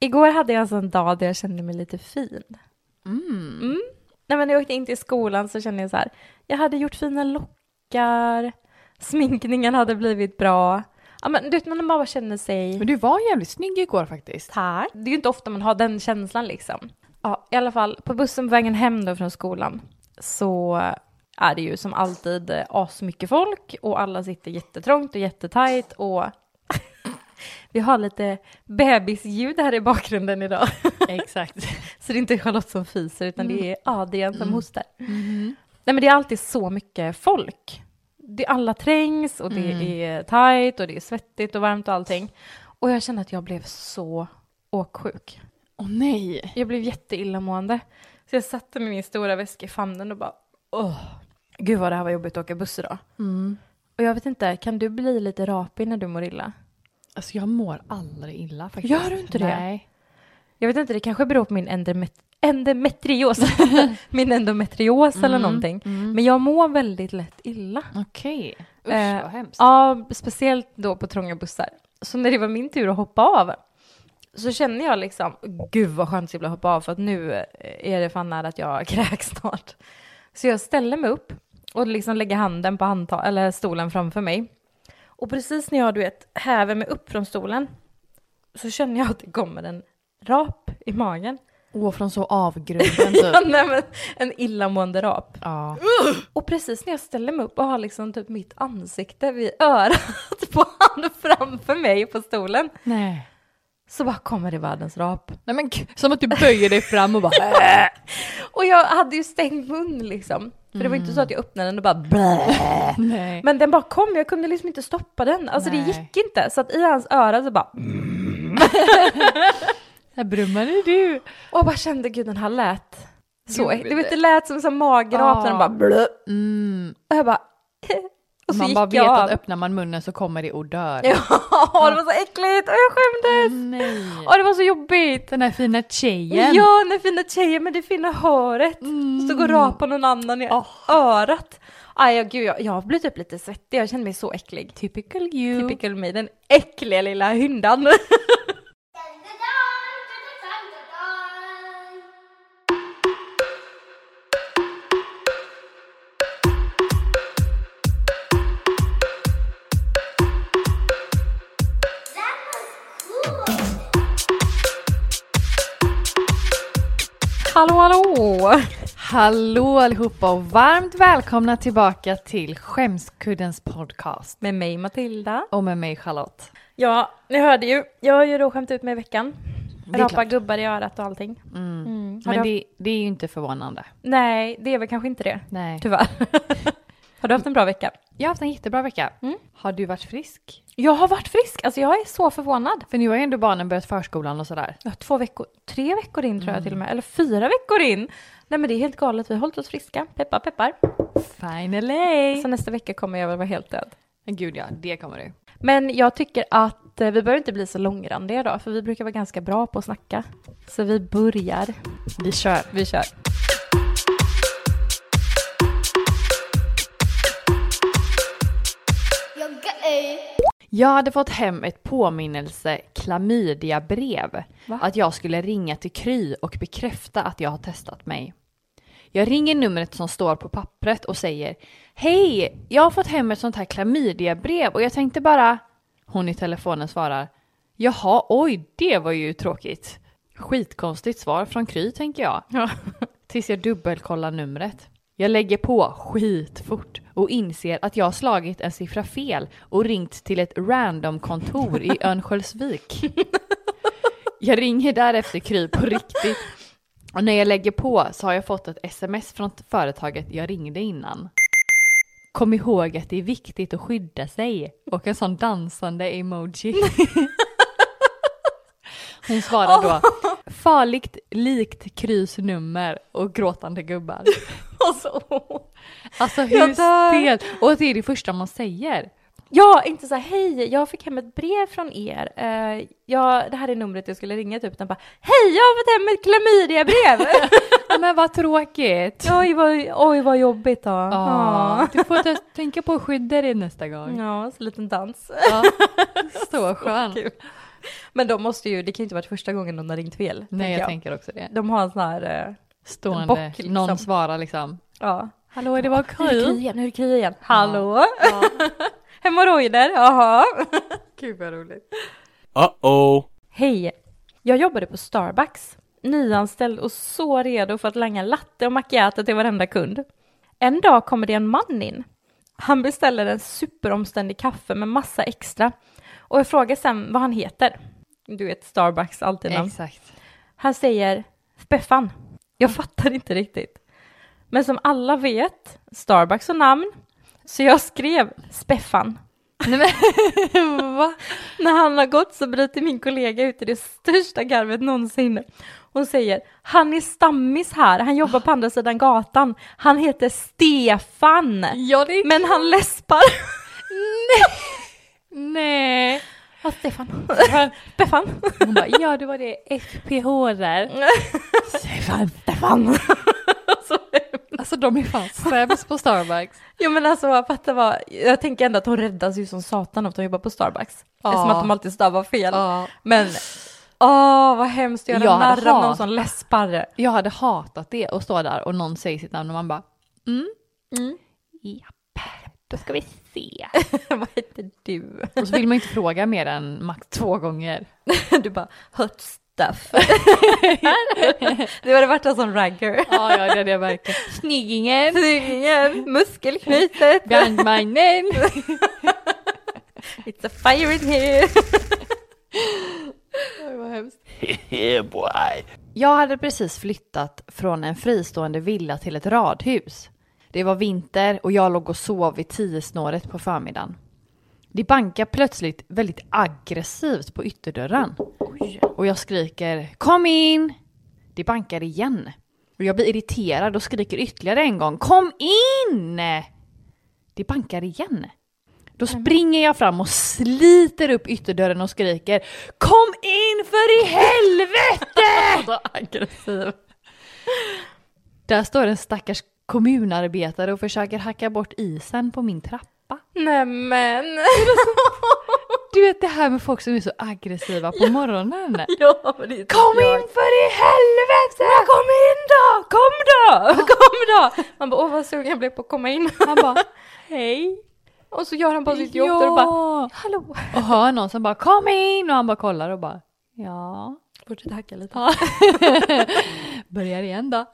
Igår hade jag alltså en dag där jag kände mig lite fin. Mm. Mm. Nej, men när jag åkte in till skolan så kände jag så här, jag hade gjort fina lockar, sminkningen hade blivit bra. Ja, men du vet, man bara känner sig... Men du var jävligt snygg igår faktiskt. Tack. Det är ju inte ofta man har den känslan liksom. Ja, i alla fall på bussen på vägen hem då från skolan så är det ju som alltid eh, asmycket folk och alla sitter jättetrångt och jättetajt och vi har lite bebisljud här i bakgrunden idag. Exakt. Så det är inte Charlotte som fiser utan det är Adrian som Mm. hostar. Mhm. Nej men det är alltid så mycket folk. Det, alla trängs och det Mm. är tajt och det är svettigt och varmt och allting. Och jag kände att jag blev så åksjuk. Åh nej. Jag blev jätteillamående. Så jag satte med min stora väska i famnen och bara åh, gud vad det här var jobbigt att åka buss idag. Mm. Och jag vet inte, kan du bli lite rapig när du mår illa? Alltså jag mår aldrig illa faktiskt. Gör du inte det? Nej. Jag vet inte, det kanske beror på min endomet- endometrios. min endometrios eller Mm, någonting. mm. Men jag mår väldigt lätt illa. Okej. Usch Eh, vad hemskt. Ja, speciellt då på trånga bussar. Så när det var min tur att hoppa av så kände jag liksom, gud vad skönt det skulle hoppa av för att nu eh, är det fan nära att jag kräks snart. Så jag ställer mig upp och liksom lägger handen på handta- eller stolen framför mig. Och precis när jag du vet häver mig upp från stolen så känner jag att det kommer en rap i magen. Åh, från så avgrunden typ. Nej, men en illamående rap. ja. Och precis när jag ställer mig upp och har liksom typ mitt ansikte vid örat på han framför mig på stolen Nej. Så bara kommer det världens rap. Nej men som att du böjer dig fram och bara Och jag hade ju stängt mun liksom. För det var inte så att jag öppnade den och bara blä. Men den bara kom, jag kunde liksom inte stoppa den. Alltså det Nej. gick inte. Så att i hans öra så bara Här brummade du. och jag bara kände gud den här lät så. Gud, Du vet det lät som en magrap när den bara blö. Mm. Och jag bara och Man bara vet att öppnar man munnen så kommer det och dör. Ja, det var så äckligt och jag skämdes. Nej. Och det var så jobbigt. Den här fina tjejen. Ja, den fina tjejen med det fina håret. Mm. Stod och rapade någon annan i örat. Aj, ja, gud, jag, jag blev typ lite svettig. Jag kände mig så äcklig. Typical you. Typical me, den äckliga lilla hyndan. hallå, hallå! Hallå allihopa och varmt välkomna tillbaka till Skämskuddens podcast. Med mig Matilda. Och med mig Charlotte. Ja, ni hörde ju. Jag har ju då skämt ut mig i veckan. Rapa gubbar i örat och allting. Mm. Mm. Men det, det är ju inte förvånande. Nej, det är väl kanske inte det. Nej. Tyvärr. har du haft en bra vecka? Jag har haft en jättebra vecka. Mm. Har du varit frisk? Jag har varit frisk. Alltså jag är så förvånad. För nu har ju ändå barnen börjat förskolan och sådär. Har två veckor, tre veckor in tror jag Mm. till och med. Eller fyra veckor in. Nej men det är helt galet. Vi har hållit oss friska. Peppar peppar. Finally! Så nästa vecka kommer jag väl vara helt död. Gud ja, det kommer du. Men jag tycker att eh, vi behöver inte bli så långrandiga idag. För vi brukar vara ganska bra på att snacka. Så vi börjar. Vi kör. Vi kör. Jag hade fått hem ett påminnelse klamydiabrev. Va? Att jag skulle ringa till Kry och bekräfta att jag har testat mig. Jag ringer numret som står på pappret och säger Hej, jag har fått hem ett sånt här klamydiabrev och jag tänkte bara... Hon i telefonen svarar Jaha, oj, det var ju tråkigt. Skitkonstigt svar från Kry, tänker jag. Ja. Tills jag dubbelkollar numret. Jag lägger på skitfort och inser att jag har slagit en siffra fel och ringt till ett random-kontor i Örnsköldsvik. Jag ringer därefter Kry på riktigt och när jag lägger på så har jag fått ett sms från företaget jag ringde innan. Kom ihåg att det är viktigt att skydda sig och en sån dansande emoji. Hon svarar då farligt likt Krys nummer och gråtande gubbar. Alltså. Alltså Jag hur stelt! Och det är det första man säger. Ja, inte så här, hej, jag fick hem ett brev från er. Uh, ja, det här är numret jag skulle ringa typ. Den bara, hej, jag har fått hem ett klamydiabrev. Ja, men vad tråkigt! oj, vad, oj, vad jobbigt då. Ja, du får tänka på att skydda dig nästa gång. Ja, så liten dans. Ja, så skön. Men de måste ju, det kan ju inte varit första gången någon har ringt fel. Nej, tänker jag tänker också det. De har en sån här, eh, Stående, bock, liksom. någon svarar liksom. ja. Hallå, det var Nu är det kul. igen, nu är det krig igen. Hallå? Ja. Hemorrojder, jaha. Gud vad roligt. Uh-oh. Hej! Jag jobbade på Starbucks, nyanställd och så redo för att langa latte och macchiato till varenda kund. En dag kommer det en man in. Han beställer en superomständig kaffe med massa extra och jag frågar sen vad han heter. Du vet Starbucks, alltid namn. Exakt. Han säger Speffan. Jag fattar inte riktigt. Men som alla vet, Starbucks och namn, så jag skrev Speffan. Nej men, va? När han har gått så bryter min kollega ut i det största garvet någonsin. Hon säger, han är stammis här, han jobbar på andra sidan gatan. Han heter Stefan. Ja, det är Men han läspar. Nej. Ja, Stefan. Stefan. Hon bara, ja det var det FPH där. Stefan. Stefan. Så- Alltså de är fan sämst på Starbucks. Jo men alltså fatta vad, jag tänker ändå att hon räddas ju som satan av att hon jobbar på Starbucks. Ja. Eftersom att de alltid stavar fel. Ja. Men, åh vad hemskt att göra Jag narr av någon som läspar. Jag hade hatat det och stå där och någon säger sitt namn och man bara, mm, Mm. japp, då ska vi se. vad heter du? Och så vill man inte fråga mer än max två gånger. Du bara, hot stuff. det hade varit en sån ragger. Ja, ja det hade jag verkligen. Snyggingen, Snyggingen, muskelknytet. brandmannen. It's a fire in here. Oj, vad hemskt. yeah, boy. Jag hade precis flyttat från en fristående villa till ett radhus. Det var vinter och jag låg och sov vid tiosnåret på förmiddagen. Det bankar plötsligt väldigt aggressivt på ytterdörren. Och jag skriker Kom in! Det bankar igen. Och jag blir irriterad och skriker ytterligare en gång Kom in! Det bankar igen. Då springer jag fram och sliter upp ytterdörren och skriker Kom in för i helvete! Så aggressiv. Där står en stackars kommunarbetare och försöker hacka bort isen på min trappa. Nämen. Du vet det här med folk som är så aggressiva på morgonen. ja, men det är Kom jag. in för i helvete! Men kom in då! Kom då! Kom då! Man bara, åh vad sugen jag blev på att komma in. Han bara Hej. Och så gör han bara sitt jobb där och bara, hallå. Och hör någon som bara kom in och han bara kollar och bara ja. Fortsätt hacka lite. Ja. Börjar igen då.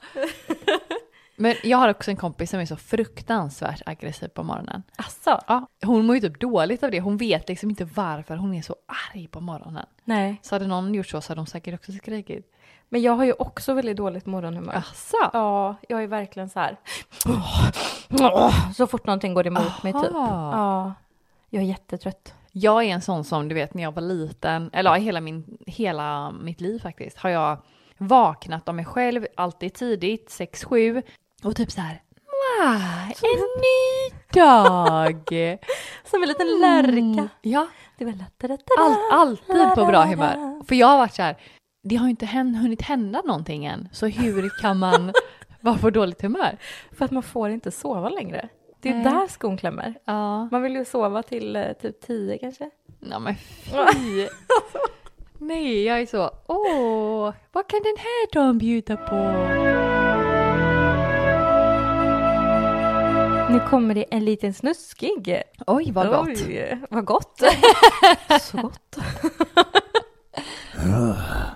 Men jag har också en kompis som är så fruktansvärt aggressiv på morgonen. Asså? Ja, hon mår ju typ dåligt av det. Hon vet liksom inte varför hon är så arg på morgonen. Nej. Så hade någon gjort så så hade hon säkert också skrikit. Men jag har ju också väldigt dåligt morgonhumör. Asså? Ja, jag är verkligen så här. Så fort någonting går emot mig typ. Aha. Ja, jag är jättetrött. Jag är en sån som du vet när jag var liten, eller ja, hela, min, hela mitt liv faktiskt, har jag vaknat av mig själv, alltid tidigt, 6-7 och typ så här. "Wow, En ny dag! Som en liten lärka. Ja, Det var all, alltid på bra humör. För jag har varit så här, det har ju inte hunnit hända någonting än, så hur kan man vara på dåligt humör? För att man får inte sova längre. Det är Nej. där skon klämmer. Ja, Man vill ju sova till eh, typ tio kanske. ja men fy! Nej, jag är så, åh, vad kan den här dagen bjuda på? Nu kommer det en liten snuskig. Oj, vad gott. Oj, vad gott. Så gott.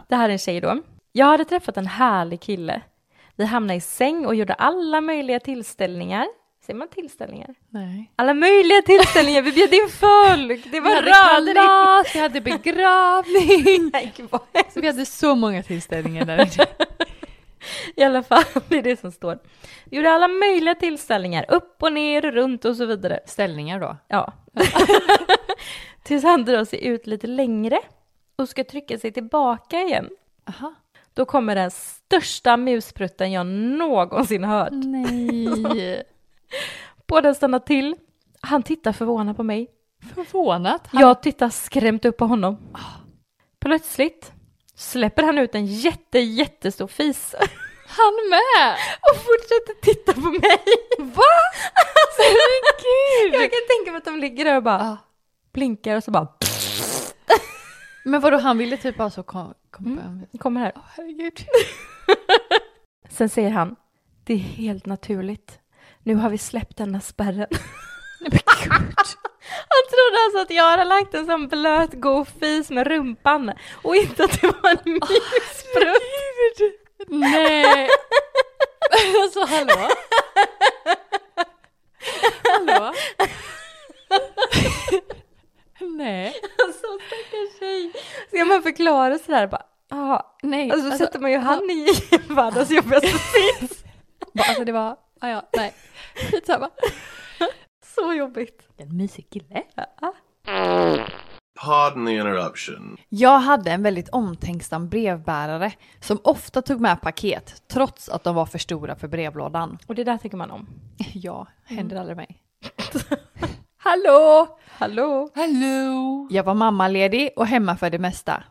det här är en tjej då. Jag hade träffat en härlig kille. Vi hamnade i säng och gjorde alla möjliga tillställningar. Säger man tillställningar? Nej. Alla möjliga tillställningar. Vi bjöd in folk. Det var kalas, vi hade begravning. Nej, vi hade så många tillställningar där. I alla fall, det är det som står. Gjorde alla möjliga tillställningar, upp och ner runt och så vidare. Ställningar då? Ja. Tills han drar sig ut lite längre och ska trycka sig tillbaka igen. Aha. Då kommer den största musprutten jag någonsin hört. Nej. Båda stannar till. Han tittar förvånat på mig. Förvånat. Han- Jag tittar skrämt upp på honom. Plötsligt släpper han ut en jätte, jättestor fis Han med! och fortsätter titta på mig. Va? Alltså, Herregud! Jag kan tänka mig att de ligger där och bara Ah. blinkar och så bara Men vadå, han ville typ bara så kom, kom Mm. Kommer här. Åh, herregud. Sen säger han, det är helt naturligt. Nu har vi släppt denna spärren. Nej men gud. Han trodde alltså att jag hade lagt en sån blöt god fis med rumpan och inte att det var en mysprutt. Nej. alltså hallå? hallå? Nej. Alltså stackars tjej. Ska man förklara sådär bara, ja. Nej. Alltså, så sätter man ju han i världens jobbigaste sits. alltså det var, ja ja, nej. Skitsamma. Så jobbigt. En mysig kille. Pardon the interruption. Jag hade en väldigt omtänksam brevbärare som ofta tog med paket trots att de var för stora för brevlådan. Och det där tycker man om. Ja, händer aldrig mig. Hallå! Hallå? Hallå! Jag var mammaledig och hemma för det mesta.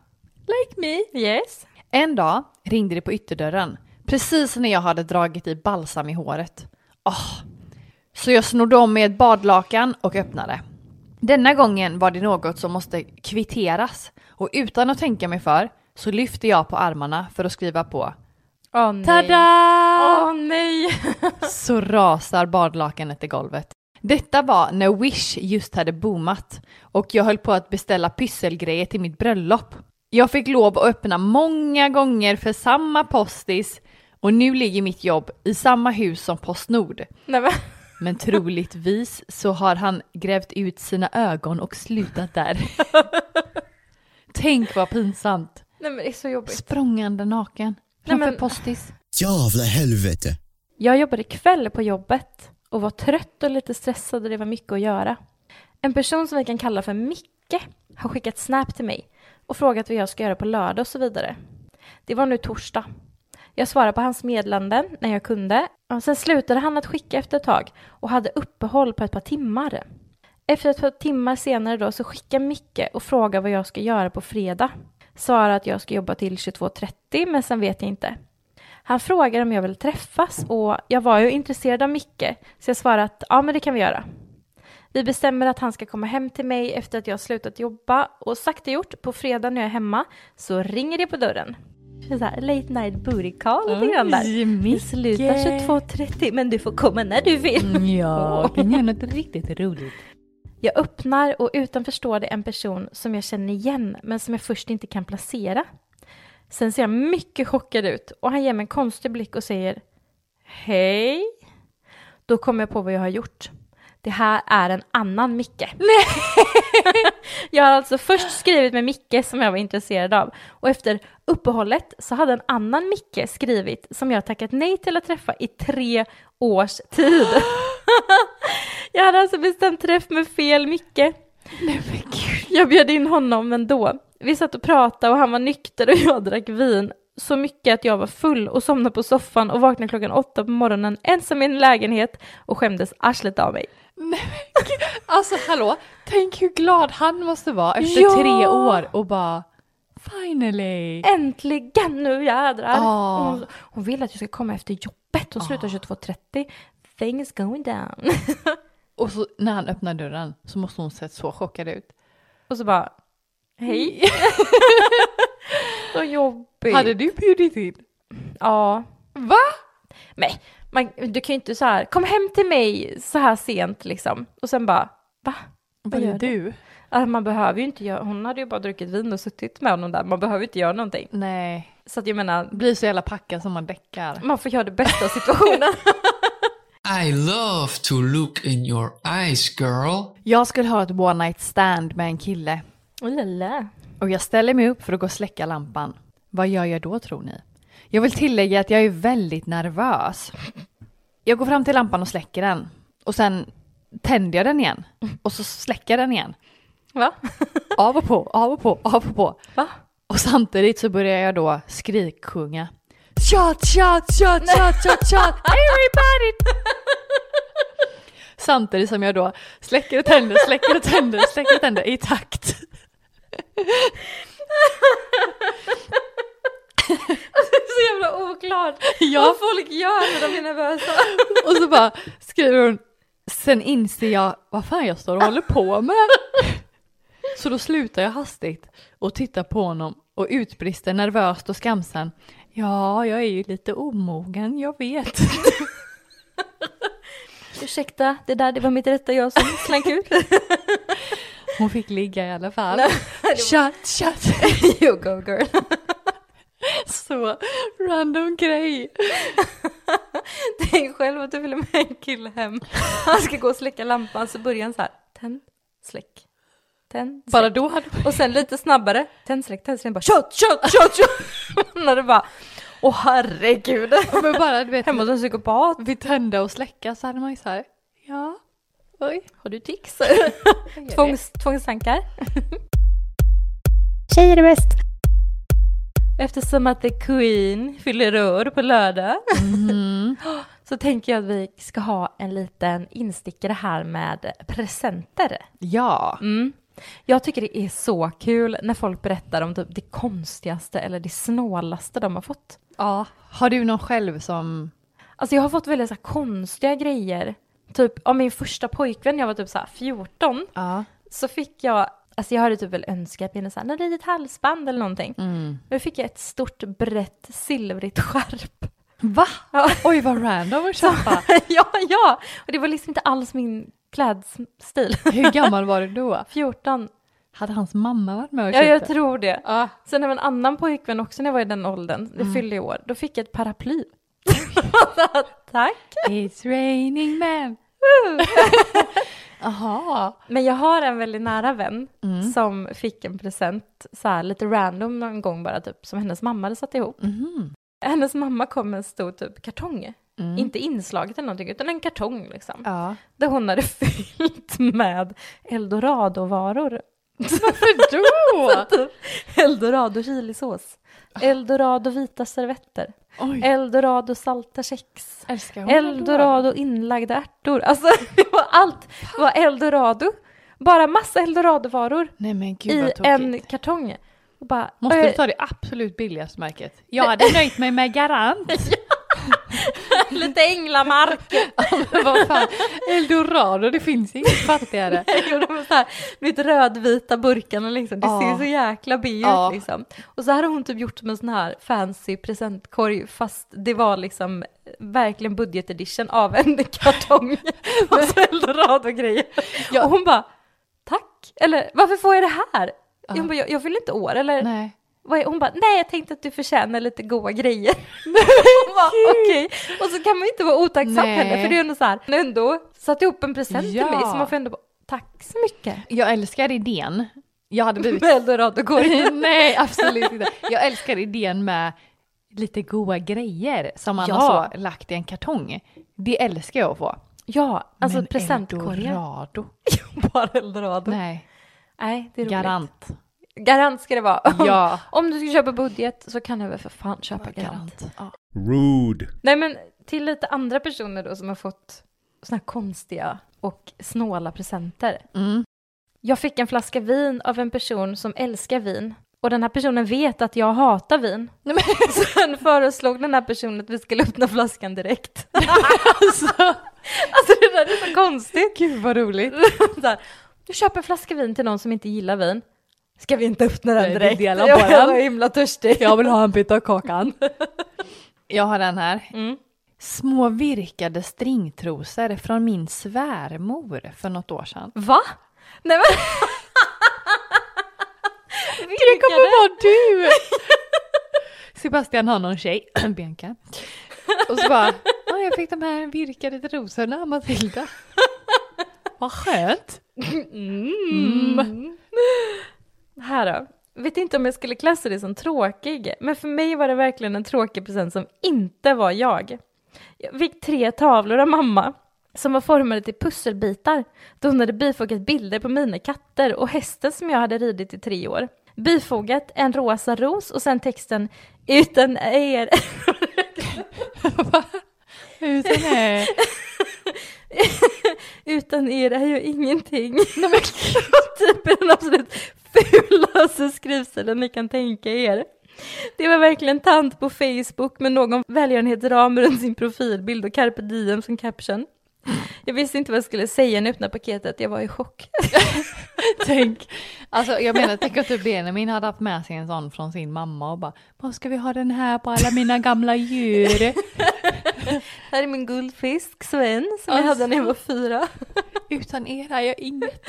Like me. Yes. En dag ringde det på ytterdörren, precis när jag hade dragit i balsam i håret. Åh. Så jag snodde om med ett badlakan och öppnade. Denna gången var det något som måste kvitteras och utan att tänka mig för så lyfte jag på armarna för att skriva på. Åh nej. Tada! Åh nej. Så rasar badlakanet i golvet. Detta var när Wish just hade boomat och jag höll på att beställa pysselgrejer till mitt bröllop. Jag fick lov att öppna många gånger för samma postis och nu ligger mitt jobb i samma hus som Postnord. nej men. Troligtvis så har han grävt ut sina ögon och slutat där. Tänk vad pinsamt. nej men det är så jobbigt. Språngande naken Nej, framför men- postis. Jävla helvete. Jag jobbade kväll på jobbet och var trött och lite stressad och det var mycket att göra. En person som vi kan kalla för Micke har skickat snap till mig och frågat vad jag ska göra på lördag och så vidare. Det var nu torsdag. Jag svarade på hans meddelanden när jag kunde. Och sen slutade han att skicka efter ett tag och hade uppehåll på ett par timmar. Efter ett par timmar senare då så skickar Micke och frågar vad jag ska göra på fredag. Svarar att jag ska jobba till 22.30 men sen vet jag inte. Han frågar om jag vill träffas och jag var ju intresserad av Micke så jag svarade att ja men det kan vi göra. Vi bestämmer att han ska komma hem till mig efter att jag har slutat jobba och sagt och gjort på fredag när jag är hemma så ringer det på dörren. Så här, late night booty call lite grann där. Slutar 22.30 men du får komma när du vill. Ja, kan göra något riktigt roligt. Jag öppnar och utanför står det en person som jag känner igen men som jag först inte kan placera. Sen ser han mycket chockad ut och han ger mig en konstig blick och säger Hej. Då kommer jag på vad jag har gjort. Det här är en annan Micke. Nej! jag har alltså först skrivit med Micke som jag var intresserad av och efter uppehållet så hade en annan Micke skrivit som jag tackat nej till att träffa i tre års tid. jag hade alltså bestämt träff med fel Micke. Jag bjöd in honom ändå. Vi satt och pratade och han var nykter och jag drack vin. Så mycket att jag var full och somnade på soffan och vaknade klockan åtta på morgonen ensam i en lägenhet och skämdes arslet av mig. Alltså hallå, tänk hur glad han måste vara efter Ja! tre år och bara finally. Äntligen nu jädrar! Ah. Hon, hon vill att jag ska komma efter jobbet och sluta 22.30. Things going down. Och så när han öppnar dörren så måste hon sett så chockad ut. och så bara, hej. så jobbigt. Hade du bjudit in? Ja. Va? Men man, du kan ju inte så här, kom hem till mig så här sent liksom. Och sen bara, va? Var gör du? Alltså, man behöver ju inte göra, hon hade ju bara druckit vin och suttit med honom där. Man behöver ju inte göra någonting. Nej, Så att jag menar, blir så jävla packad som man däckar. man får göra det bästa av situationen. I love to look in your eyes, girl. Jag skulle ha ett one night stand med en kille oh, lala. Och jag ställer mig upp för att gå och släcka lampan. Vad gör jag då tror ni? Jag vill tillägga att jag är väldigt nervös. Jag går fram till lampan och släcker den och sen tänder jag den igen och så släcker jag den igen. Va? Av och på, av och på, av och på. Va? Och samtidigt så börjar jag då skriksjunga. Shot, shot, shot, shot, shot, shot, everybody! Samtidigt som jag då släcker och tänder, släcker och tänder, släcker och tänder i takt. så jävla oklart Ja. vad folk gör när de är nervösa. Och så bara skriver hon, sen inser jag vad fan jag står och håller på med. Så då slutar jag hastigt och tittar på honom och utbrister nervöst och skamsen. Ja, jag är ju lite omogen, jag vet. Ursäkta, det där det var mitt rätta jag som slank ut. Hon fick ligga i alla fall. Shut, shut. you go girl. Så random grej. Tänk själv att du följer med en kille hem. Han ska gå och släcka lampan så börjar han så här. Tänd, släck. Tänd, släck. Bara då hade Och sen lite snabbare. Tänd, släck, tänd, släck. Bara shot, shot, shot, shot. När det bara. Åh herregud. Men bara du vet, Hemma hos en psykopat. vid tända och släcka så hade man ju så här. Ja, oj. Har du tics? Tvångs, tvångstankar? Tjejer är bäst. Eftersom att The Queen fyller år på lördag Mm. så tänker jag att vi ska ha en liten instickare här med presenter. Ja. Mm. Jag tycker det är så kul när folk berättar om typ det konstigaste eller det snålaste de har fått. ja. Har du någon själv som... Alltså jag har fått väldigt så konstiga grejer. Typ av min första pojkvän, jag var typ så här 14, Ja. så fick jag, alltså jag hade typ väl önskat mig ett litet halsband eller någonting. Mm. Men fick jag ett stort brett silvrigt skärp. Va? Ja. Oj vad random att köpa. ja, ja! Och det var liksom inte alls min klädstil. Hur gammal var du då? 14. Hade hans mamma varit med och Ja, köpt jag det? tror det. Ja. Sen var en annan pojkvän också när jag var i den åldern, det fyllde i år, då fick jag ett paraply. Tack! It's raining men. Jaha. Men jag har en väldigt nära vän Mm. som fick en present så här lite random någon gång bara typ som hennes mamma hade satt ihop. Mhm. Hennes mamma kom med en stor typ kartong, Mm. inte inslaget eller någonting utan en kartong liksom. Ja. Där hon hade fyllt med eldorado-varor. Varför då? Typ eldorado chilisås, eldorado vita servetter, Oj. eldorado salta kex, eldorado inlagda ärtor. Alltså det var allt, det var eldorado. Bara massa eldorado-varor Nej gud i en kartong. Och bara, Måste du ta det absolut billigaste märket? Jag hade nöjt mig med Garant. lite änglamark. Vad fan, Eldorado, det finns inget fattigare. Jag gjorde med så här, vet, rödvita burkarna liksom. Det Ja. ser så jäkla B ut Ja. liksom. Och så här har hon typ gjort som en sån här fancy presentkorg fast det var liksom verkligen budgetedition av en kartong. Massa eldorado-grejer. Ja. Och hon bara, tack. Eller varför får jag det här? Ja. Jag, bara, jag, jag fyller inte år. Eller Nej. Hon bara, nej jag tänkte att du förtjänar lite goda grejer. Hon bara, Okej, och så kan man inte vara otacksam heller för det är ändå så här, har ändå satt ihop en present Ja. till mig så man får ändå bara, tack så mycket. Jag älskar idén. Jag hade blivit... Med eldorado-korg. Nej, absolut inte. Jag älskar idén med lite goda grejer som man Ja. har så lagt i en kartong. Det älskar jag att få. Ja, alltså Men presentkorgar. Eldorado? Bara eldorado. Nej, Nej, det är roligt. garant. Garant ska det vara. Ja. Om du ska köpa budget så kan du väl för fan köpa garant. Ja. Rude. Nej men till lite andra personer då som har fått såna här konstiga och snåla presenter. Mm. Jag fick en flaska vin av en person som älskar vin. Och den här personen vet att jag hatar vin. Nej, men, Sen föreslog den här personen att vi skulle öppna flaskan direkt. alltså, Alltså det där är så konstigt. gud vad roligt. Så här, du köper en flaska vin till någon som inte gillar vin. Ska vi inte öppna den Nej, vi direkt? delar jag, på jag var himla törstig. Jag vill ha en bit av kakan. Jag har den här. Mm. Små virkade stringtrosor från min svärmor för något år sedan. Va? Nej men... Det kommer vara du! Sebastian har någon tjej, Bianca. Och så bara, ja jag fick de här virkade trosorna Matilda. Vad skönt. Mm. Här då. Vet inte om jag skulle klassa det som tråkig, men för mig var det verkligen en tråkig present som inte var jag. Jag fick tre tavlor av mamma som var formade till pusselbitar. Då hon hade bifogat bilder på mina katter och hästen som jag hade ridit i tre år. Bifogat en rosa ros och sen texten utan er Utan är... Utan er är jag ingenting. Nej, men, typ den absolut fulaste skrivstilen ni kan tänka er. Det var verkligen tant på Facebook med någon välgörenhetsram runt sin profilbild och carpe diem som caption. Jag visste inte vad jag skulle säga när jag öppnade paketet, jag var i chock. Tänk, alltså jag menar tänk att typ Benjamin hade haft med sig en sån från sin mamma och bara Vad ska vi ha den här på alla mina gamla djur? Här är min guldfisk Sven som jag Alltså. hade när jag var fyra. Utan er är jag inget.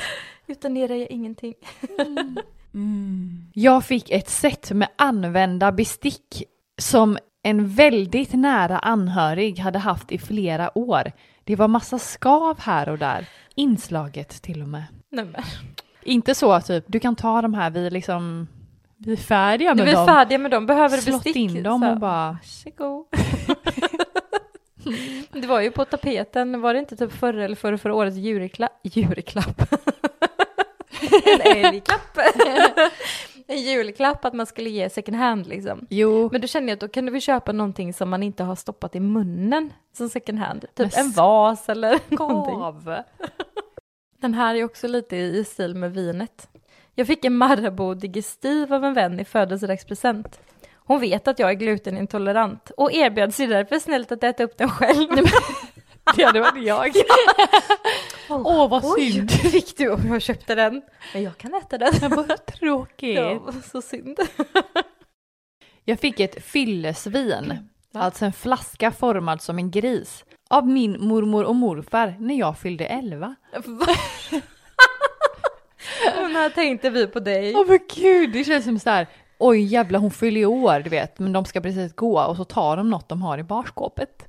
Utan er är jag ingenting. Jag fick ett set med använda bestick som en väldigt nära anhörig hade haft i flera år. Det var massa skav här och där. Inslaget till och med. Nej, men. Inte så typ, du kan ta de här, vi är liksom, vi är färdiga med är dem. färdiga med dem, behöver du Slått bestick? in dem Så, och bara, Varsågod. det var ju på tapeten, var det inte typ förra eller förra, förra årets julklapp? Julklapp? en älgklapp? en julklapp att man skulle ge second hand liksom. jo, Men då känner jag att då kan du väl köpa någonting som man inte har stoppat i munnen som second hand. Typ Men en vas eller någonting. gav. Den här är också lite i stil med vinet. Jag fick en Marabou digestiv av en vän i födelsedagspresent. Hon vet att jag är glutenintolerant och erbjöd sig därför snällt att äta upp den själv. Ja, det var jag. Åh, vad Oj, synd. fick du och jag köpte den. Men jag kan äta den. Vad tråkigt. Ja, så synd. Jag fick ett fyllesvin, alltså en flaska formad som en gris, av min mormor och morfar när jag fyllde 11. Och när tänkte vi på dig? Åh men gud, det känns som så här, oj jävlar hon fyller år du vet, men de ska precis gå och så tar de något de har i barskåpet.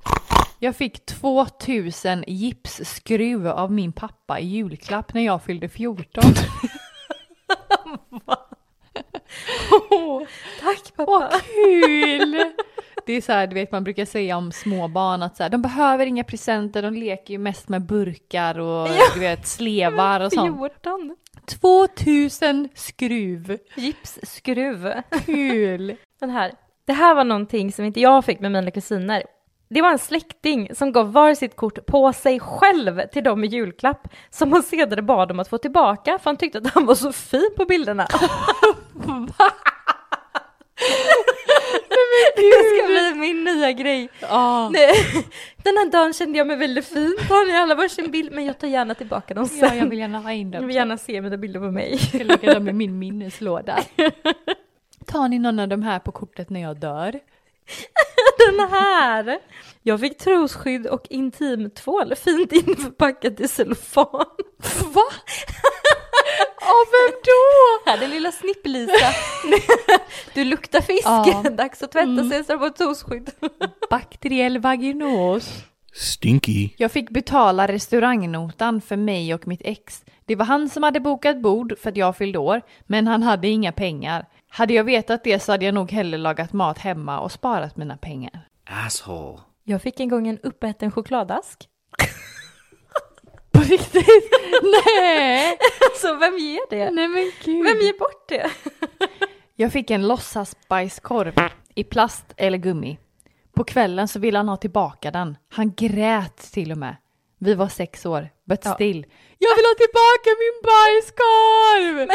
Jag fick 2000 gipsskruv av min pappa i julklapp när jag fyllde 14. Tack pappa. Åh kul! Det är så här, du vet man brukar säga om små barn att så här, de behöver inga presenter, de leker ju mest med burkar och du vet slevar och sånt. 14. 2000 skruv! Gipsskruv. Kul! Den här. Det här var någonting som inte jag fick med mina kusiner. Det var en släkting som gav var sitt kort på sig själv till dem i julklapp som han sedan bad om att få tillbaka för han tyckte att han var så fin på bilderna. Det ska bli min nya grej. Nej, Den här dagen kände jag mig väldigt fin. Tar ni alla varsin bild? Men jag tar gärna tillbaka dem sen. ja, jag vill gärna ha in Jag dem. vill gärna se mina bilder på mig. Jag lägger dem i min minneslåda. Tar ni någon av de här på kortet när jag dör? Den här! Jag fick trosskydd och intimtvål fint införpackat i cellofan. Va? Av vem då? Här är lilla Snipp-Lisa. Du luktar fisk, Ja. dags att tvätta sig, så du fått trosskydd. Bakteriell vaginos. Stinky. Jag fick betala restaurangnotan för mig och mitt ex. Det var han som hade bokat bord för att jag fyllde år, men han hade inga pengar. Hade jag vetat det så hade jag nog hellre lagat mat hemma och sparat mina pengar. Asshole. Jag fick en gång en uppäten chokladask. På riktigt? Nej! Alltså vem ger det? Nej men gud. Vem ger bort det? Jag fick en låtsasbajskorv i plast eller gummi. På kvällen så ville han ha tillbaka den. Han grät till och med. Vi var sex år, but Ja. still. Jag vill ha tillbaka min bajskorv!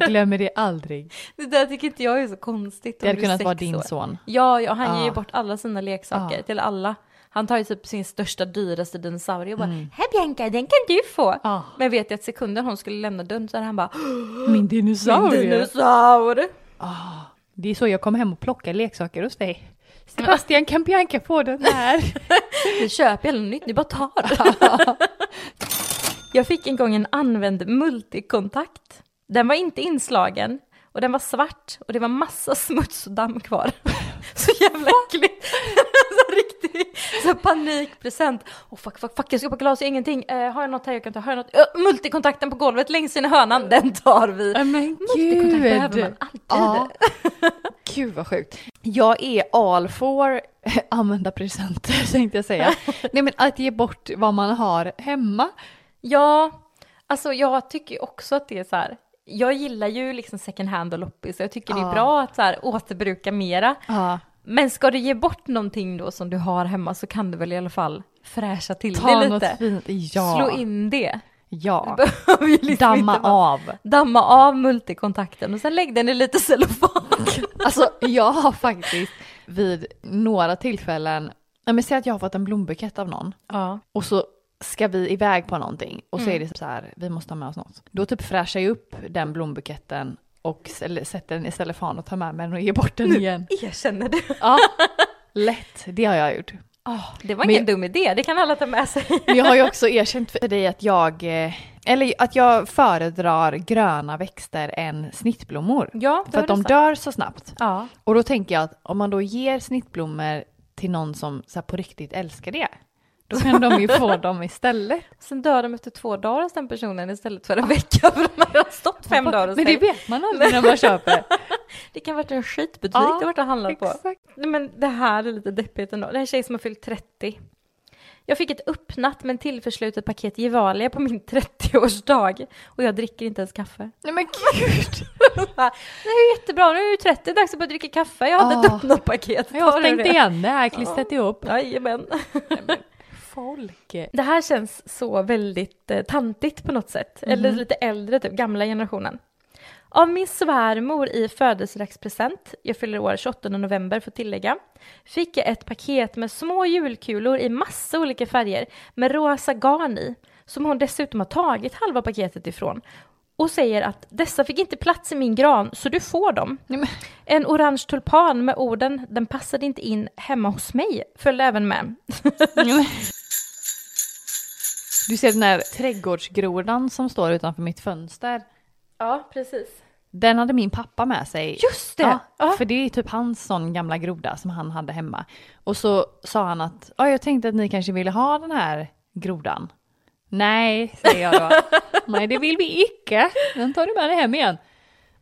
Jag glömmer det aldrig. Det där tycker inte jag är så konstigt. Det hade kunnat vara din år. son. Ja, ja han Ja. ger ju bort alla sina leksaker Ja. till alla. Han tar ju typ sin största, dyraste dinosaurie och bara Mm. Här Bianca, den kan du få. Ja. Men jag vet ju att sekunden hon skulle lämna dörren så hade han bara Min Min dinosaurie. dinosaur. Ah, det är så jag kommer hem och plockar leksaker hos dig. Sebastian, kan Bianca få den här? Vi köper eller nytt, ni bara tar. jag fick en gång en använd multikontakt. Den var inte inslagen och den var svart och det var massa smuts och damm kvar. Så jävla äckligt. så riktig så panikpresent. Åh fuck, fuck, fuck, jag ska på glas, jag har ingenting. Eh, har jag något här jag kan ta? Har jag något? Uh, multikontakten på golvet längst in i hörnan, den tar vi. Men Multikontakt behöver man alltid. Ja. Gud vad sjukt. Jag är all for använda presenter tänkte jag säga. Nej men att ge bort vad man har hemma. Ja, alltså jag tycker också att det är så här. Jag gillar ju liksom second hand och loppis jag tycker det är bra att så här återbruka mera. Men ska du ge bort någonting då som du har hemma så kan du väl i alla fall fräscha till Ta det något lite. fint. Ja. Slå in det. Ja. Liksom Damma av. Damma av multikontakten och sen lägg den i lite cellofan. Alltså jag har faktiskt vid några tillfällen, men säg att jag har fått en blombukett av någon Ja. och så ska vi iväg på någonting och så Mm. är det så här, vi måste ha med oss något. Då typ fräschar jag upp den blombuketten och sätter den istället för att ta med mig den och ger bort den igen. Erkänner du? Ja, lätt, det har jag gjort. Det var ingen dum idé, det kan alla ta med sig. Men jag har ju också erkänt för dig att jag, eh, eller att jag föredrar gröna växter än snittblommor. Ja, För att de dör så snabbt. Ja. Och då tänker jag att om man då ger snittblommor till någon som så på riktigt älskar det, då kan de ju få dem istället. Sen dör de efter två dagar hos den personen istället för en vecka för de har stått fem dagar hos Men det vet man aldrig när man köper. Det kan ha varit en skitbutik Ja, du har varit och handlat på. Men det här är lite deppigt ändå. Det är en tjej som har fyllt 30. Jag fick ett öppnat men tillförslutet paket Gevalia på min 30-årsdag och jag dricker inte ens kaffe. Nej men gud. Det är jättebra, nu är det ju 30, dags att börja dricka kaffe. Jag hade ett Ah. öppnat paket. Jag har stängt det? igen det här, klistrat ihop. Jajamän. Folk. Det här känns så väldigt eh, tantigt på något sätt. Eller lite äldre, typ gamla generationen. Av min svärmor i födelsedagspresent, jag fyller år 28 november för att tillägga, fick jag ett paket med små julkulor i massa olika färger med rosa garn i, som hon dessutom har tagit halva paketet ifrån. Och säger att dessa fick inte plats i min gran, så du får dem. Men, En orange tulpan med orden “den passade inte in hemma hos mig” följde även med. men. Du ser den här trädgårdsgrodan som står utanför mitt fönster. Ja, precis. Den hade min pappa med sig. Just det! Ja, för det är typ hans sån gamla groda som han hade hemma. Och så sa han att ja, jag tänkte att ni kanske ville ha den här grodan. Nej, säger jag då. Nej, det vill vi icke. Den tar du med dig hem igen.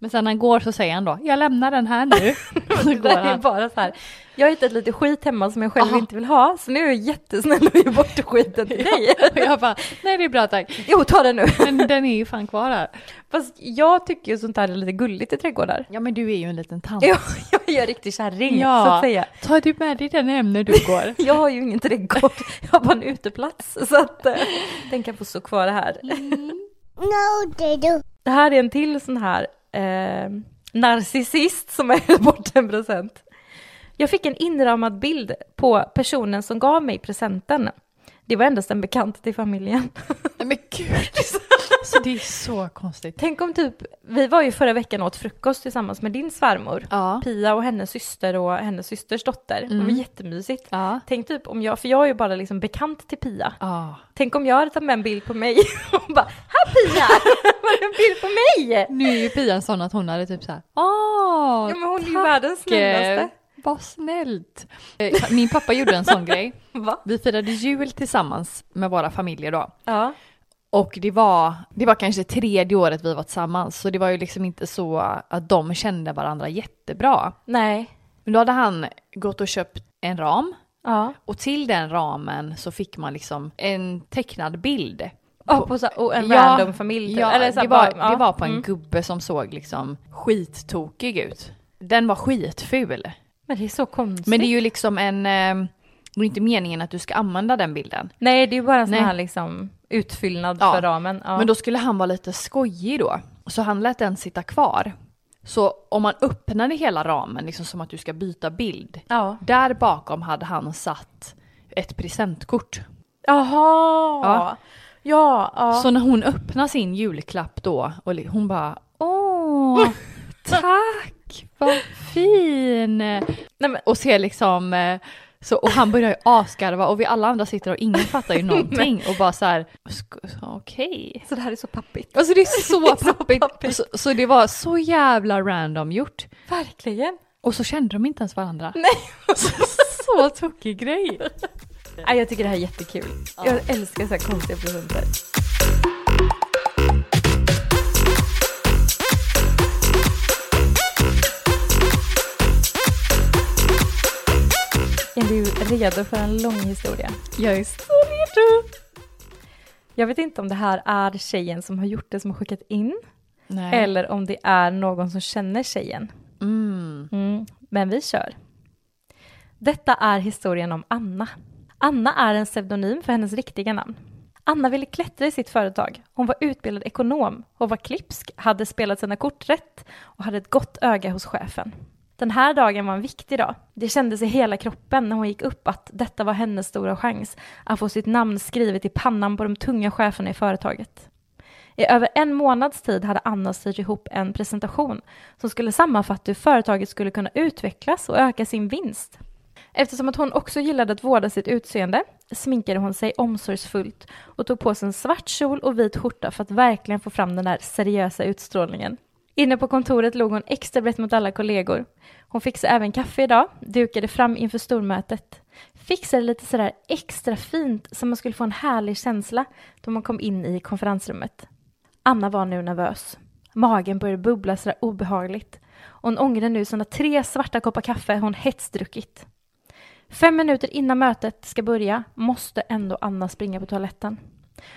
Men sen när han går så säger han då, jag lämnar den här nu. Det går där är bara så här, jag har hittat lite skit hemma som jag själv Aha. inte vill ha, så nu är jag jättesnäll och ger bort skiten till dig. Och jag bara, nej det är bra tack. Jo, ta den nu. Men den är ju fan kvar här. Fast jag tycker ju sånt här är lite gulligt i trädgårdar. Ja men du är ju en liten tant. Jag, jag är en riktig kärring, Ja. så att säga. Ta du med dig den hem när du går. Jag har ju ingen trädgård, jag har bara en uteplats, så att eh, den kan få stå kvar här. No, they do. Det här är en till sån här eh, narcissist som har gett bort en present. Jag fick en inramad bild på personen som gav mig presenten. Det var endast en bekant till familjen. Nej men gud. Så det är så konstigt. Tänk om typ, vi var ju förra veckan åt frukost tillsammans med din svärmor. Ja. Pia och hennes syster och hennes systers dotter. Det var Mm. jättemysigt. Ja. Tänk typ om jag, för jag är ju bara liksom bekant till Pia. Ja. Tänk om jag hade tagit med en bild på mig och bara Här Pia! Var det en bild på mig? Nu är ju Pia en sån att hon hade typ så här. Åh, Ja men hon är ju tack, världens snällaste. Vad snällt. Eh, Min pappa gjorde en sån grej. Va? Vi firade jul tillsammans med våra familjer då. Ja. Och det var, det var kanske tredje året vi var tillsammans. Så det var ju liksom inte så att de kände varandra jättebra. Nej. Men då hade han gått och köpt en ram. Ja. Och till den ramen så fick man liksom en tecknad bild. Och på så, och en Ja, random familj. typ. Ja, Eller så det, var, bara- ja. det var på en Mm. gubbe som såg liksom skittokig ut. Den var skitful. Men det är så konstigt. Men det är ju liksom en... Eh, det är inte meningen att du ska använda den bilden. Nej, det är ju bara en sån Nej. här liksom utfyllnad Ja. för ramen. Ja. Men då skulle han vara lite skojig då. Så han lät den sitta kvar. Så om man öppnade hela ramen, liksom som att du ska byta bild. Ja. Där bakom hade han satt ett presentkort. Jaha! Ja. Ja, ja. Så när hon öppnar sin julklapp då och hon bara Åh, tack, vad fin! Nej, men, Och ser liksom eh, så, och han börjar ju asgarva och vi alla andra sitter och ingen fattar ju någonting och bara så här okej. så det här är så pappigt. Alltså det är så så pappigt. Så, så det var så jävla random gjort. Verkligen. Och så kände de inte ens varandra. Nej. så tokig grej. Nej, jag tycker det här är jättekul. Jag älskar så här konstiga presenter. Är du redo för en lång historia? Jag är så redo. Jag vet inte om det här är tjejen som har gjort det som har skickat in Nej. eller om det är någon som känner tjejen. Mm. Mm, men vi kör. Detta är historien om Anna. Anna är en pseudonym för hennes riktiga namn. Anna ville klättra i sitt företag. Hon var utbildad ekonom och var klipsk, hade spelat sina kort rätt och hade ett gott öga hos chefen. Den här dagen var en viktig dag. Det kändes i hela kroppen när hon gick upp att detta var hennes stora chans att få sitt namn skrivet i pannan på de tunga cheferna i företaget. I över en månads tid hade Anna styrt ihop en presentation som skulle sammanfatta hur företaget skulle kunna utvecklas och öka sin vinst. Eftersom att hon också gillade att vårda sitt utseende sminkade hon sig omsorgsfullt och tog på sig en svart kjol och vit skjorta för att verkligen få fram den där seriösa utstrålningen. Inne på kontoret låg hon extra brett mot alla kollegor. Hon fixade även kaffe idag, dukade fram inför stormötet. Fixade lite sådär extra fint så man skulle få en härlig känsla då man kom in i konferensrummet. Anna var nu nervös. Magen började bubbla sådär obehagligt. Och hon ångrade nu sådana tre svarta koppar kaffe hon hetsdruckit. Fem minuter innan mötet ska börja måste ändå Anna springa på toaletten.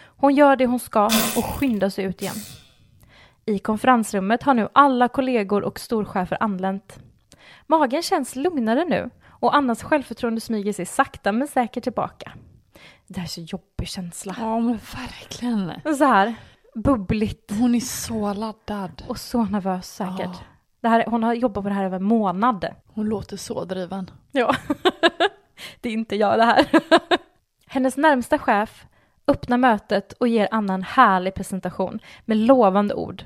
Hon gör det hon ska och skyndar sig ut igen. I konferensrummet har nu alla kollegor och storchefer anlänt. Magen känns lugnare nu och Annas självförtroende smyger sig sakta men säkert tillbaka. Det här är så jobbig känsla. Ja men verkligen. Så här, bubbligt Hon är så laddad. och så nervös säkert. Ja. Det här, hon har jobbat på det här över en månad. Hon låter så driven. Ja, det är inte jag det här. Hennes närmsta chef öppnar mötet och ger Anna en härlig presentation med lovande ord.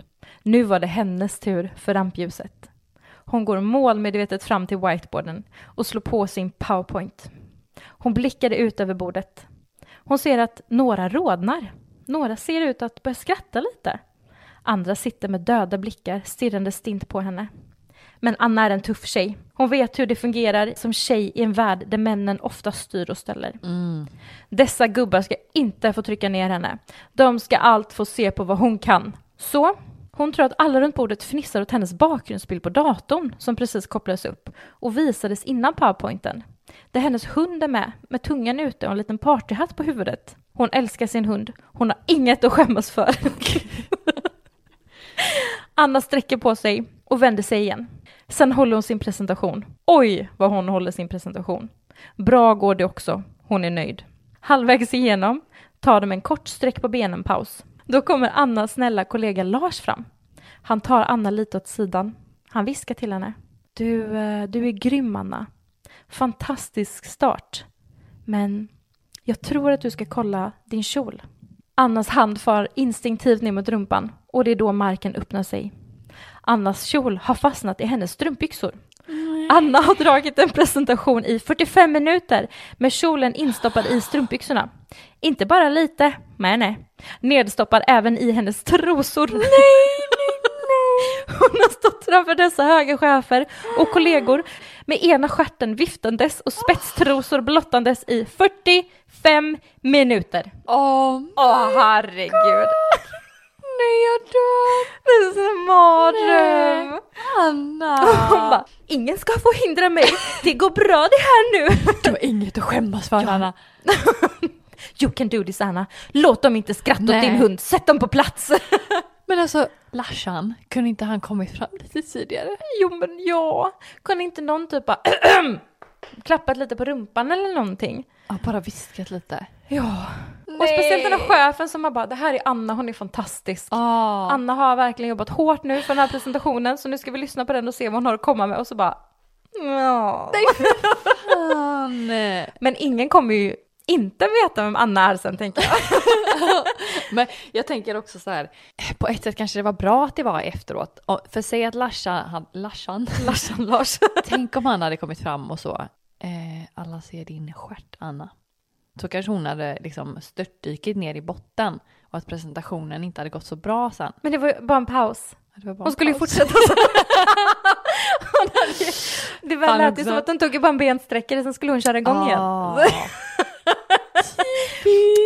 Nu var det hennes tur för rampljuset. Hon går målmedvetet fram till whiteboarden och slår på sin powerpoint. Hon blickade ut över bordet. Hon ser att några rodnar. Några ser ut att börja skratta lite. Andra sitter med döda blickar stirrande stint på henne. Men Anna är en tuff tjej. Hon vet hur det fungerar som tjej i en värld där männen ofta styr och ställer. Dessa gubbar ska inte få trycka ner henne. De ska allt få se på vad hon kan. Så, hon tror att alla runt bordet fnissar åt hennes bakgrundsbild på datorn som precis kopplades upp och visades innan powerpointen. Där hennes hund är med, med tungan ute och en liten partyhatt på huvudet. Hon älskar sin hund. Hon har inget att skämmas för. Anna sträcker på sig och vänder sig igen. Sen håller hon sin presentation. Oj, vad hon håller sin presentation. Bra går det också. Hon är nöjd. Halvvägs igenom tar de en kort sträck på benen paus. Då kommer Annas snälla kollega Lars fram. Han tar Anna lite åt sidan. Han viskar till henne. Du, eh, du är grym Anna. Fantastisk start. Men jag tror att du ska kolla din kjol. Annas hand far instinktivt ner mot rumpan och det är då marken öppnar sig. Annas kjol har fastnat i hennes strumpbyxor. Anna har dragit en presentation i 45 minuter med kjolen instoppad i strumpbyxorna. Inte bara lite, nej nej. Nedstoppad även i hennes trosor. Nej, nej, nej. Hon har stått framför dessa höga chefer och kollegor med ena stjärten viftandes och spetstrosor blottandes i 45 minuter. Åh, Åh herregud. Nej jag dör! Det är en mardröm. Anna! Hon bara, ingen ska få hindra mig. Det går bra det här nu. Du har inget att skämmas för Anna. You can do this Anna. Låt dem inte skratta åt Nej. din hund. Sätt dem på plats. Men alltså, Larsan, kunde inte han kommit fram lite tidigare? jo men ja. Kunde inte någon typ bara klappat lite på rumpan eller någonting? Ja, bara viskat lite. Ja. Och speciellt den här chefen som har bara, det här är Anna, hon är fantastisk. Ah. Anna har verkligen jobbat hårt nu för den här presentationen så nu ska vi lyssna på den och se vad hon har att komma med och så bara ja. Fan. Men ingen kommer ju inte veta vem Anna är sen tänker jag. Men jag tänker också så här, på ett sätt kanske det var bra att det var efteråt. För säg att Larsan, han, Larsan, Larsan Lars. tänk om han hade kommit fram och så, eh, alla ser din stjärt Anna. Så kanske hon hade liksom störtdykit ner i botten och att presentationen inte hade gått så bra sen. Men det var ju bara en paus. Det var bara Hon skulle ju paus. fortsätta så. Hon hade ju, det var lät ju som att hon tog ju bara en bensträckare, sen skulle hon köra igång igen. Ah.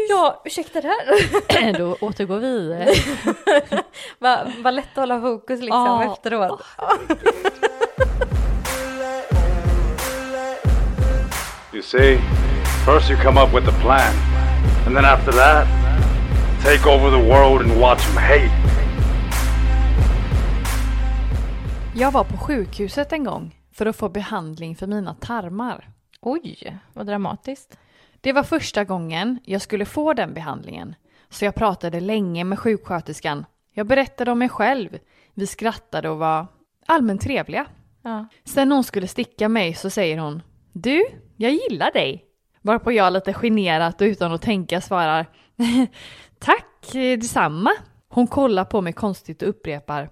Ja, ursäkta det här. Då återgår vi. Vad vad lätt att hålla fokus liksom Ja. efteråt. You see, first you come up with a plan, and then after that, take over the world and watch them hate. Jag var på sjukhuset en gång för att få behandling för mina tarmar. Oj, vad dramatiskt. Det var första gången jag skulle få den behandlingen, så jag pratade länge med sjuksköterskan. Jag berättade om mig själv. Vi skrattade och var allmänt trevliga. Ja. Sen hon skulle sticka mig så säger hon Du, jag gillar dig. Varpå jag lite generat och utan att tänka svarar Tack eh, detsamma. Hon kollar på mig konstigt och upprepar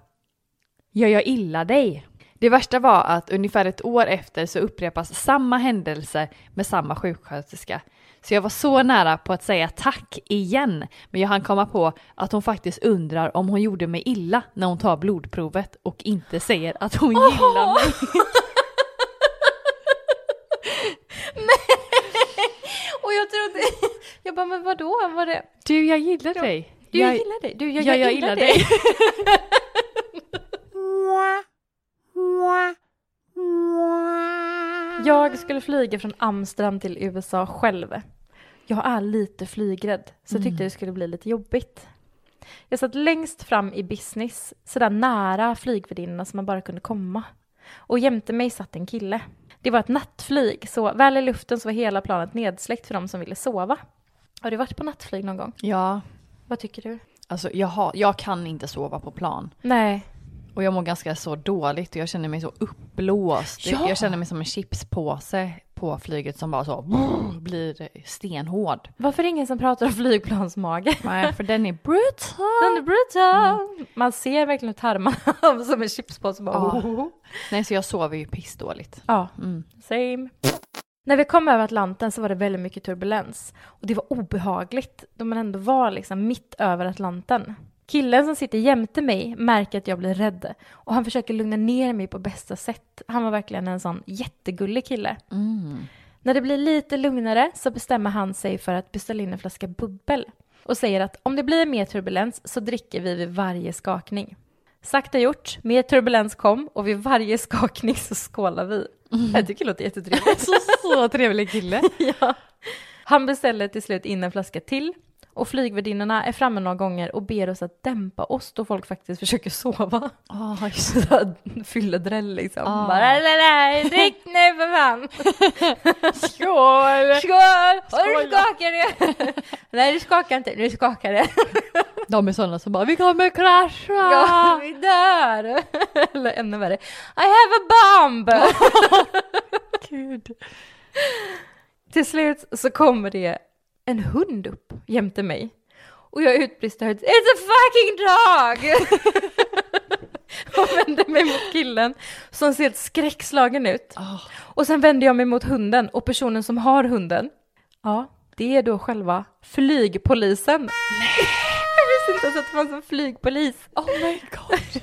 Ja, jag gillar dig. Det värsta var att ungefär ett år efter så upprepas samma händelse med samma sjuksköterska. Så jag var så nära på att säga tack igen, men jag hann komma på att hon faktiskt undrar om hon gjorde mig illa när hon tar blodprovet och inte säger att hon gillar mig. Och jag trodde, jag bara men vadå, var det, Du, jag gillar dig. du jag, gillar dig, du jag, ja, jag, gillar dig. Jag skulle flyga från Amsterdam till USA själv. Jag är lite flygrädd, så jag tyckte det skulle bli lite jobbigt. Jag satt längst fram i business, sådär nära flygvärdinnorna som man bara kunde komma. Och jämte mig satt en kille. Det var ett nattflyg, så väl i luften så var hela planet nedsläckt för de som ville sova. Har du varit på nattflyg någon gång? Ja, Vad tycker du? alltså jag, har, jag kan inte sova på plan. Nej. Och jag mår ganska så dåligt och jag känner mig så uppblåst. Ja. Jag känner mig som en chipspåse på flyget som bara så blir stenhård. Varför är det ingen som pratar om flygplansmage? Nej, för den är brutal. Den är brutal! Man ser verkligen tarmarna som en chipspåse. Bara, Ja. oh. Nej, så jag sover ju pissdåligt. Ja, Mm. same. När vi kom över Atlanten så var det väldigt mycket turbulens. Och det var obehagligt då man ändå var liksom mitt över Atlanten. Killen som sitter jämte mig märker att jag blir rädd och han försöker lugna ner mig på bästa sätt. Han var verkligen en sån jättegullig kille. Mm. När det blir lite lugnare så bestämmer han sig för att beställa in en flaska bubbel och säger att om det blir mer turbulens så dricker vi vid varje skakning. Sakta gjort, mer turbulens kom och vid varje skakning så skålar vi. Jag tycker det låter jättetrevligt. Så, så trevlig kille. ja. Han beställer till slut in en flaska till och flygvärdinnorna är framme några gånger och ber oss att dämpa oss då folk faktiskt försöker sova. Oh, just. Sådär Fylledräll liksom. Ah. Bara, nej, nej, drick nu för fan! Skål! Skål! Och Skål nu då. skakar det! Nej, du skakar inte, nu skakar det. De är sådana som bara, vi kommer krascha! Ja, vi dör! Eller ännu värre, I have a bomb! Gud. Till slut så kommer det en hund upp jämte mig. Och jag utbrister högt, It's a fucking dog! och vänder mig mot killen som ser skräckslagen ut. Oh. Och sen vänder jag mig mot hunden och personen som har hunden, ja, det är då själva flygpolisen. jag visste inte ens att det fanns en flygpolis. oh my god.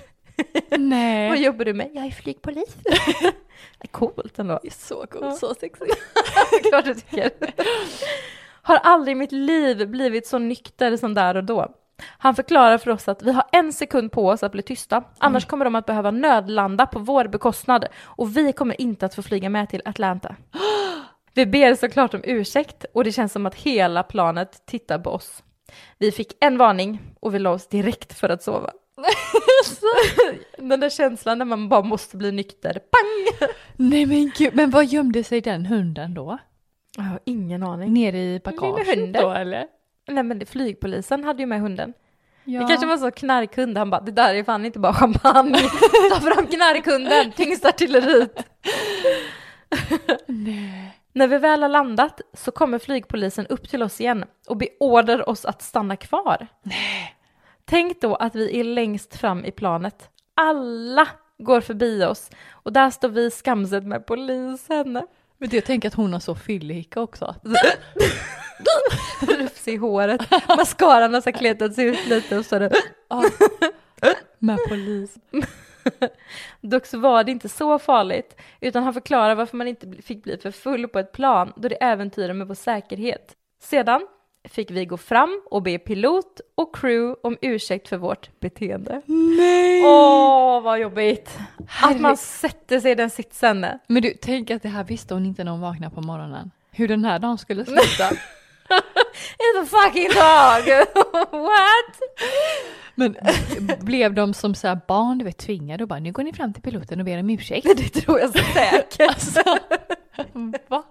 Nej. Vad jobbar du med? Jag är flygpolis. Coolt ändå. Det är så coolt, Ja. så sexigt. Klart du tycker. Har aldrig i mitt liv blivit så nykter som där och då. Han förklarar för oss att vi har en sekund på oss att bli tysta, annars kommer de att behöva nödlanda på vår bekostnad och vi kommer inte att få flyga med till Atlanta. Vi ber såklart om ursäkt och det känns som att hela planet tittar på oss. Vi fick en varning och vi la oss direkt för att sova. Den där känslan när man bara måste bli nykter, pang! Nej men gud, men vad gömde sig den hunden då? Jag har ingen aning. Nere i bagaget då eller? Nej men det, flygpolisen hade ju med hunden. Ja. Det kanske var så knarkhund, han bara det där är fan inte bara champagne. Ta fram knarkhunden, tyngsta artilleriet. Nej. När vi väl har landat så kommer flygpolisen upp till oss igen och beordrar oss att stanna kvar. Tänk då att vi är längst fram i planet. Alla går förbi oss och där står vi skamset med polisen. Men jag tänker att hon har så fyllehicka också. Rufs i håret, mascaran har så här kletats ut lite och så det Med polis. Dock så var det inte så farligt, utan han förklarar varför man inte fick bli för full på ett plan då det äventyrar med vår säkerhet. Sedan fick vi gå fram och be pilot och crew om ursäkt för vårt beteende. Nej! Åh, vad jobbigt! Att Herre- man sätter sig i den sitsen. Men du, tänk att det här visste hon inte när hon vaknade på morgonen. Hur den här dagen skulle sluta. It's a fucking dog! What? Men blev de som så här barn, du vet, tvingade och bara nu går ni fram till piloten och ber om ursäkt? Det tror jag säkert. Alltså, va?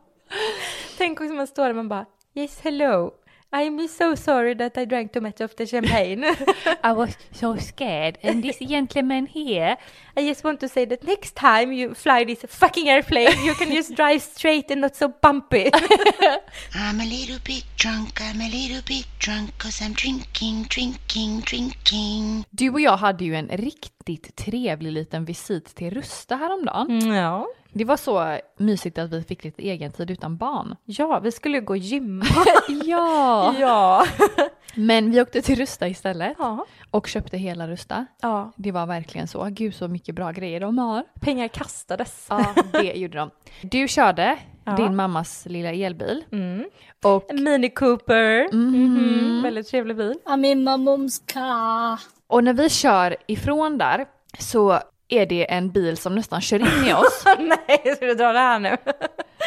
Tänk också man står där och man bara Yes hello, I'm so sorry that I drank too much of the champagne. I was so scared and this gentleman here. I just want to say that next time you fly this fucking airplane, you can just drive straight and not so bumpy. I'm a little bit drunk, I'm a little bit drunk, cause I'm drinking, drinking, drinking. Du och jag hade ju en riktigt trevlig liten visit till Rusta häromdagen. ja. Det var så mysigt att vi fick lite egen tid utan barn. ja, vi skulle ju gå och gymma. Ja! ja. Men vi åkte till Rusta istället ja. och köpte hela Rusta. Ja, Det var verkligen så. Gud så mycket bra grejer de har. pengar kastades. Ja, det gjorde de. Du körde Ja. din mammas lilla elbil. Mm. Och, Mini Cooper. Mhm, Väldigt trevlig bil. I'm in my mom's car. och när vi kör ifrån där så är det en bil som nästan kör in i oss. Nej, ska du dra det här nu?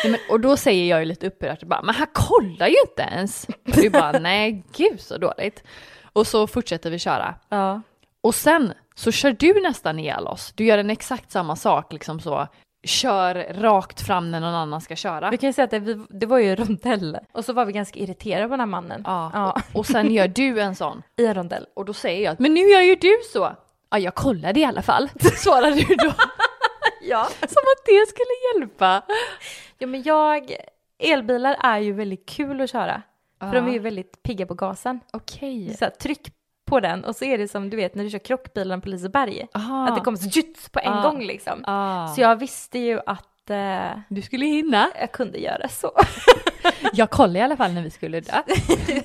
Nej, men, och då säger jag ju lite upprört, bara, men han kollar ju inte ens. Och du bara, nej gud så dåligt. Och så fortsätter vi köra. Ja. Och sen så kör du nästan ihjäl oss. Du gör en exakt samma sak, liksom så. Kör rakt fram när någon annan ska köra. Vi kan ju säga att det, vi, det var ju rondell. Och så var vi ganska irriterade på den här mannen. Ja. ja. Och sen gör du en sån. I en rondell. Och då säger jag, men nu gör ju du så. Ja, jag kollade i alla fall, svarar du då. Ja. Som att det skulle hjälpa. ja, men jag... Elbilar är ju väldigt kul att köra. För de är ju väldigt pigga på gasen. Okej. Så här, tryck på den och så är det som du vet när du kör krockbilen på Liseberg. Aha. Att det kommer så juts på en Ah. gång liksom. Ah. Så jag visste ju att eh, Du skulle hinna. jag kunde göra så. Jag kollade i alla fall när vi skulle dö.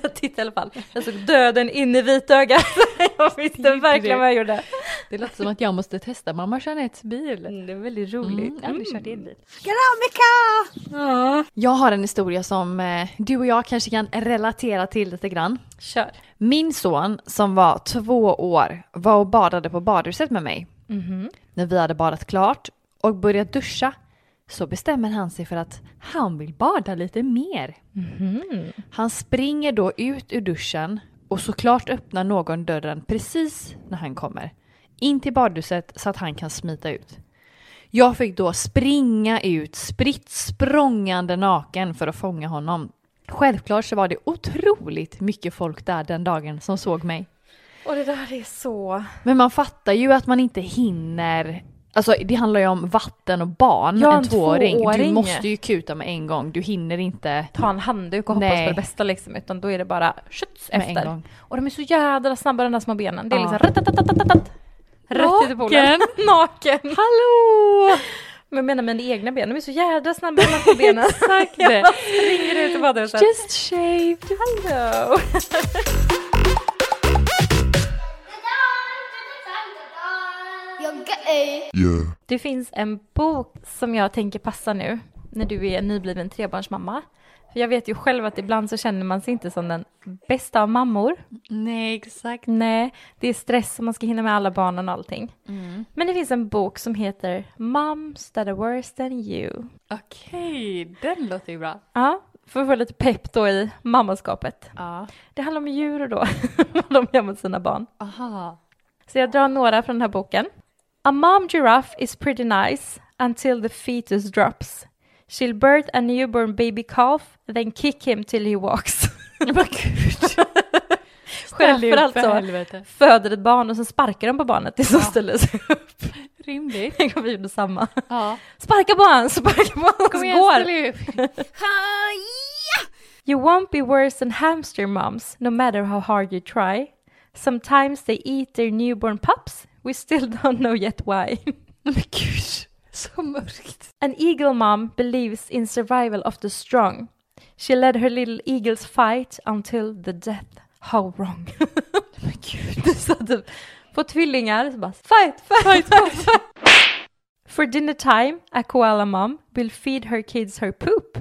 jag tittade i alla fall. Jag såg döden in i vitögat. jag visste verkligen vad jag gjorde. Det låter som att jag måste testa mamma Jeanettes bil. Mm, det är väldigt roligt. Mm. Jag har aldrig kört out my car! Jag har en historia som eh, du och jag kanske kan relatera till lite grann. Kör. Min son som var två år var och badade på badhuset med mig. När vi hade badat klart och börjat duscha så bestämmer han sig för att han vill bada lite mer. Han springer då ut ur duschen och såklart öppnar någon dörren precis när han kommer. In till badhuset så att han kan smita ut. Jag fick då springa ut spritt språngande naken för att fånga honom. Självklart så var det otroligt mycket folk där den dagen som såg mig. Och det där är så... Men man fattar ju att man inte hinner Alltså det handlar ju om vatten och barn, Ja, en en tvååring. Du tvååring. måste ju kuta med en gång, du hinner inte Ta en handduk och hoppas Nej. på det bästa liksom. Utan då är det bara skjuts med en efter. gång. Och de är så jädra snabba de där små benen. Det är Ja. liksom ratatatatat. Rätt ut i poolen. Naken. Hallå! Men jag menar mina egna ben, de är så jädra snabba de här små benen. Exakt Jag bara springer ut i badhuset. Just shaved. You're gay. Det finns en bok som jag tänker passa nu när du är en nybliven trebarnsmamma. För jag vet ju själv att ibland så känner man sig inte som den bästa av mammor. Nej, exakt. Nej, det är stress och man ska hinna med alla barnen och allting. Men det finns en bok som heter Moms that are worse than you. Okej, den låter ju bra. Ja, för att få lite pepp då i mammaskapet. Ja. Det handlar om djur då, vad de gör mot sina barn. Aha. Så jag drar några från den här boken. A mom giraffe is pretty nice until the fetus drops. She'll birth a newborn baby calf, then kick him till he walks. Men gud. Giraffer alltså föder ett barn och så sparkar de på barnet tills de ställer sig upp. Rimligt. Tänk om vi gjorde samma. Ja. Sparka på han, sparka på han Kom igen, går. You won't be worse than hamster moms, no matter how hard you try. Sometimes they eat their newborn pups. We still don't know yet why. Men gud, så mörkt. An eagle mom believes in survival of the strong. She led her little eagles fight until the death. How wrong. Men gud. så typ, på tvillingar så bara fight, fight, fight, fight. For dinner time, a koala mom will feed her kids her poop.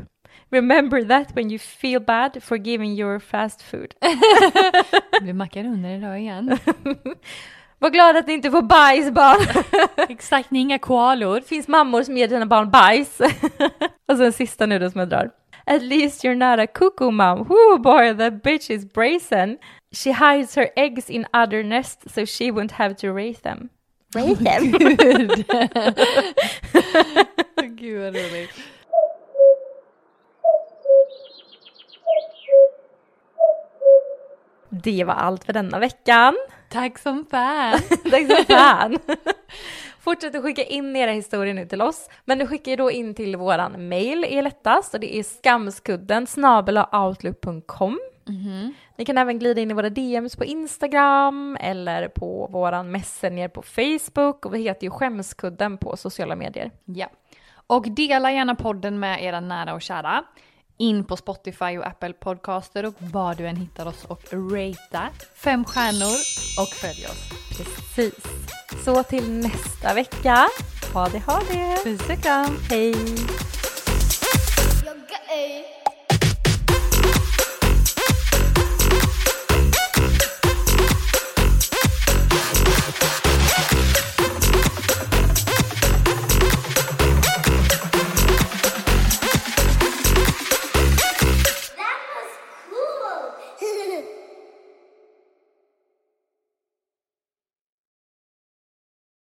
Remember that when you feel bad for giving your fast food. Det blir makaroner idag igen. Var glad att ni inte får bajs barn. Exakt, ni är inga koalor. Finns mammor som ger sina barn bajs. Och så en sista nu då som jag drar. At least you're not a cuckoo mom. Whoo boy, that bitch is brazen. She hides her eggs in other nests so she won't have to raise them. Raise them? Gud. Gud vad roligt. Det var allt för denna veckan. Tack som fan! Tack så fan. Fortsätt att skicka in era historier nu till oss. Men du skickar ju då in till våran mail är lättast och det är skamskudden outlook.com. Ni kan även glida in i våra DMs på Instagram eller på våran messenger på Facebook och vi heter ju Skämskudden på sociala medier. Ja. Och dela gärna podden med era nära och kära in på Spotify och Apple Podcaster och var du än hittar oss och ratea fem stjärnor och följ oss. Precis. Så till nästa vecka. Ha det, ha det. Puss och kram. Hej.